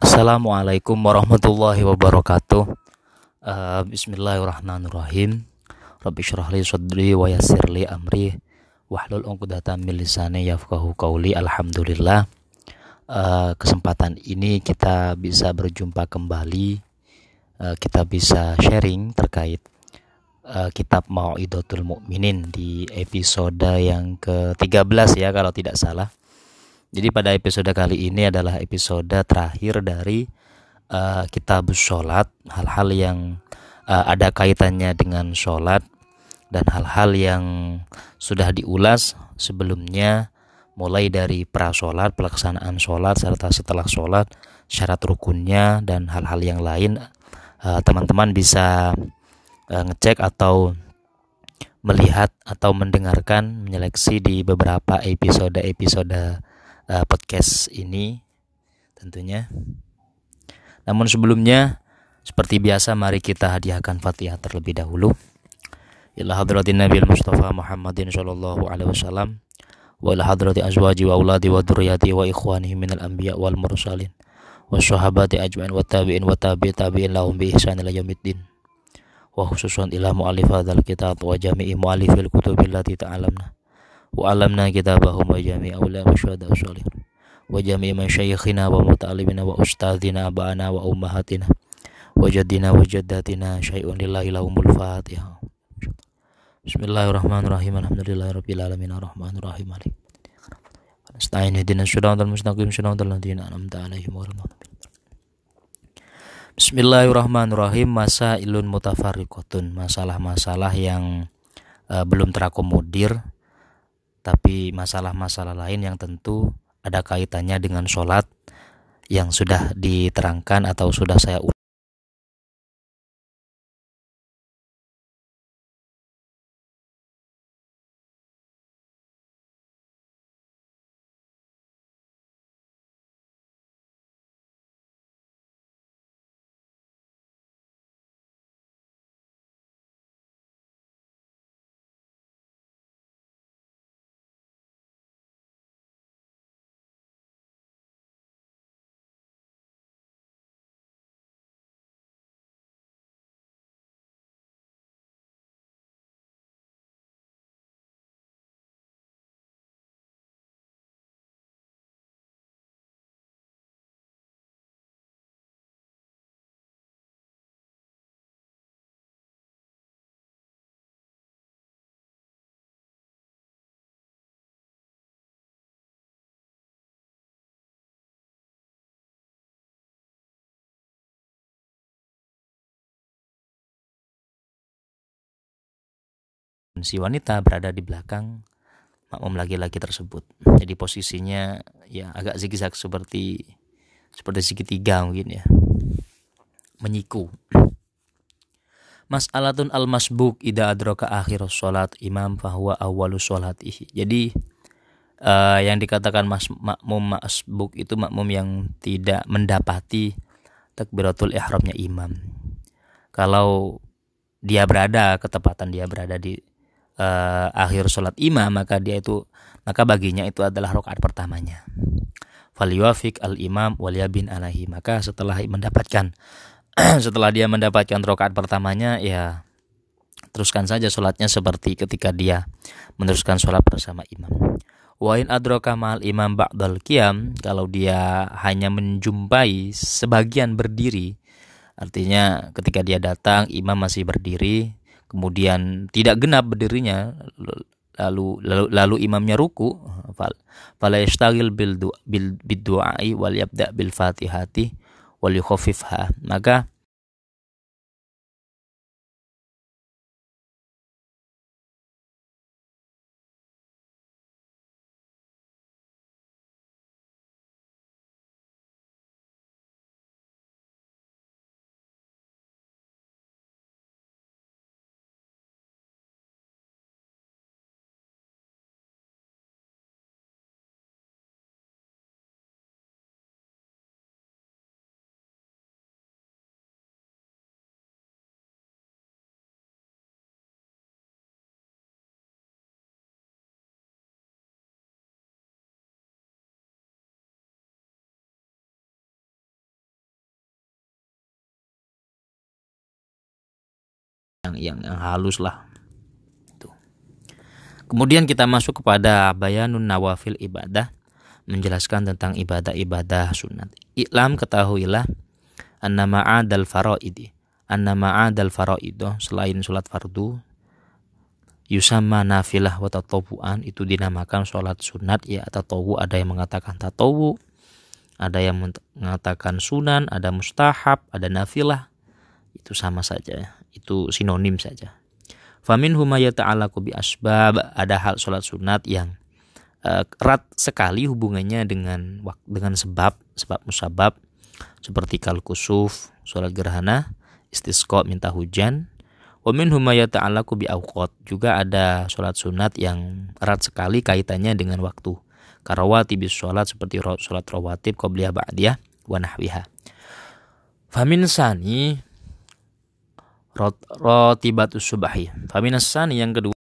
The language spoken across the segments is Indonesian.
Assalamualaikum warahmatullahi wabarakatuh. Uh, Bismillahirrahmanirrahim. Rabbi syrah li sadri wa yassir li amri wahlul 'uqdatam min lisani yafqahu. Alhamdulillah. Uh, kesempatan ini kita bisa berjumpa kembali. Uh, kita bisa sharing terkait uh, kitab Mau'idatul Mukminin di episode yang ke-13 ya kalau tidak salah. Jadi pada episode kali ini adalah episode terakhir dari uh, kitab sholat, hal-hal yang uh, ada kaitannya dengan sholat dan hal-hal yang sudah diulas sebelumnya mulai dari pra sholat, pelaksanaan sholat serta setelah sholat, syarat rukunnya dan hal-hal yang lain. Teman-teman uh, bisa uh, ngecek atau melihat atau mendengarkan menyeleksi di beberapa episode-episode uh, podcast ini tentunya. Namun sebelumnya seperti biasa mari kita hadiahkan Fatihah terlebih dahulu. Ila hadratin Nabi Mustafa Muhammadin sallallahu alaihi wasallam wa ila hadrati azwaji wa auladi wa dzurriyyati wa ikhwanihi minal anbiya wal mursalin wa sahabati ajmain wa tabi'in wa tabi' tabi'in lahum bi ihsan ila yaumiddin wa khususan ila mu'allif kitab wa jami'i mu'allifil kutubil lati ta'alamna wa alamna kitabahum wa jami'a ulama syuhada usulih wa jami'a masyayikhina wa muta'alimina wa ustadzina abana wa ummahatina. Wa jaddina wa jaddatina syai'un lillahi lahumul fatihah Bismillahirrahmanirrahim. Alhamdulillahirabbil alamin. Arrahmanirrahim. Malik. Nasta'in. Ihdina syiratal mustaqim. Syiratal ladzina an'amta 'alaihim ghairil Bismillahirrahmanirrahim. Masailun mutafarriqatun. Masalah-masalah yang uh, belum terakomodir tapi masalah-masalah lain yang tentu ada kaitannya dengan sholat yang sudah diterangkan atau sudah saya si wanita berada di belakang makmum laki-laki tersebut. Jadi posisinya ya agak zigzag seperti seperti segitiga mungkin ya. Menyiku. Mas'alatun al-masbuk ida adraka akhir sholat imam fahuwa awalu sholatihi. Jadi uh, yang dikatakan mas, makmum masbuk itu makmum yang tidak mendapati takbiratul ihramnya imam. Kalau dia berada ketepatan dia berada di uh, akhir sholat imam maka dia itu maka baginya itu adalah rokaat pertamanya. Faliwafik al imam waliyabin alahi maka setelah mendapatkan setelah dia mendapatkan rokaat pertamanya ya teruskan saja sholatnya seperti ketika dia meneruskan sholat bersama imam. Wain adroka mal imam ba'dal qiyam kalau dia hanya menjumpai sebagian berdiri artinya ketika dia datang imam masih berdiri kemudian tidak genap berdirinya lalu lalu, lalu imamnya ruku fal fala yashtagil bil bil bidduai wal yabda bil fatihati wal yukhaffifha. Maka yang yang, yang halus lah. Tuh. Kemudian kita masuk kepada bayanun nawafil ibadah menjelaskan tentang ibadah-ibadah sunat. Iklam ketahuilah anna ma'adal faraidi. Anna ma'adal faraido selain sholat fardu yusama nafilah wa tatawuan itu dinamakan sholat sunat ya tatawu ada yang mengatakan tatawu ada yang mengatakan sunan ada mustahab ada nafilah itu sama saja itu sinonim saja. Famin humaya ta'alaku bi asbab. Ada hal sholat sunat yang uh, erat sekali hubungannya dengan dengan sebab sebab musabab. Seperti kal kusuf sholat gerhana istisqa minta hujan. Wa min humaya ta'alaku bi awqat. Juga ada sholat sunat yang erat sekali kaitannya dengan waktu. Karawati bis sholat seperti sholat rawatib qobliyah ba'diyah wa nahwiha. Famin sani rotibatus subahi. Famin sani yang kedua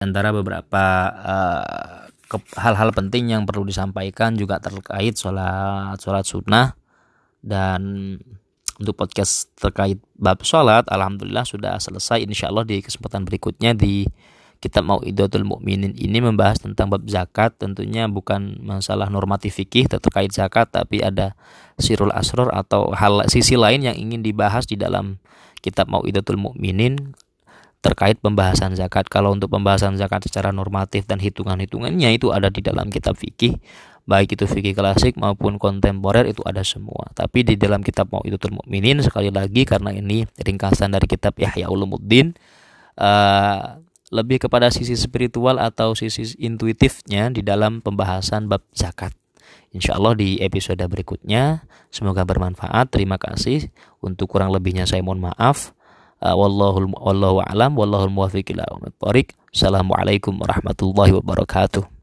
antara beberapa uh, hal-hal penting yang perlu disampaikan juga terkait sholat sholat sunnah. Dan untuk podcast terkait bab sholat alhamdulillah sudah selesai. Insya Allah di kesempatan berikutnya di kitab Mau'idatul Mukminin ini membahas tentang bab zakat. Tentunya bukan masalah normatif fikih terkait zakat tapi ada sirul asror atau hal sisi lain yang ingin dibahas di dalam kitab Mau'idatul Mukminin terkait pembahasan zakat. Kalau untuk pembahasan zakat secara normatif dan hitungan-hitungannya itu ada di dalam kitab fikih, baik itu fikih klasik maupun kontemporer itu ada semua. Tapi di dalam kitab mau itu Mukminin sekali lagi karena ini ringkasan dari kitab Yahya Ulumuddin uh, lebih kepada sisi spiritual atau sisi intuitifnya di dalam pembahasan bab zakat. Insya Allah di episode berikutnya semoga bermanfaat. Terima kasih. Untuk kurang lebihnya saya mohon maaf. Uh, wallahu wallahu alam wallahu muwaffiq ila Assalamualaikum warahmatullahi wabarakatuh.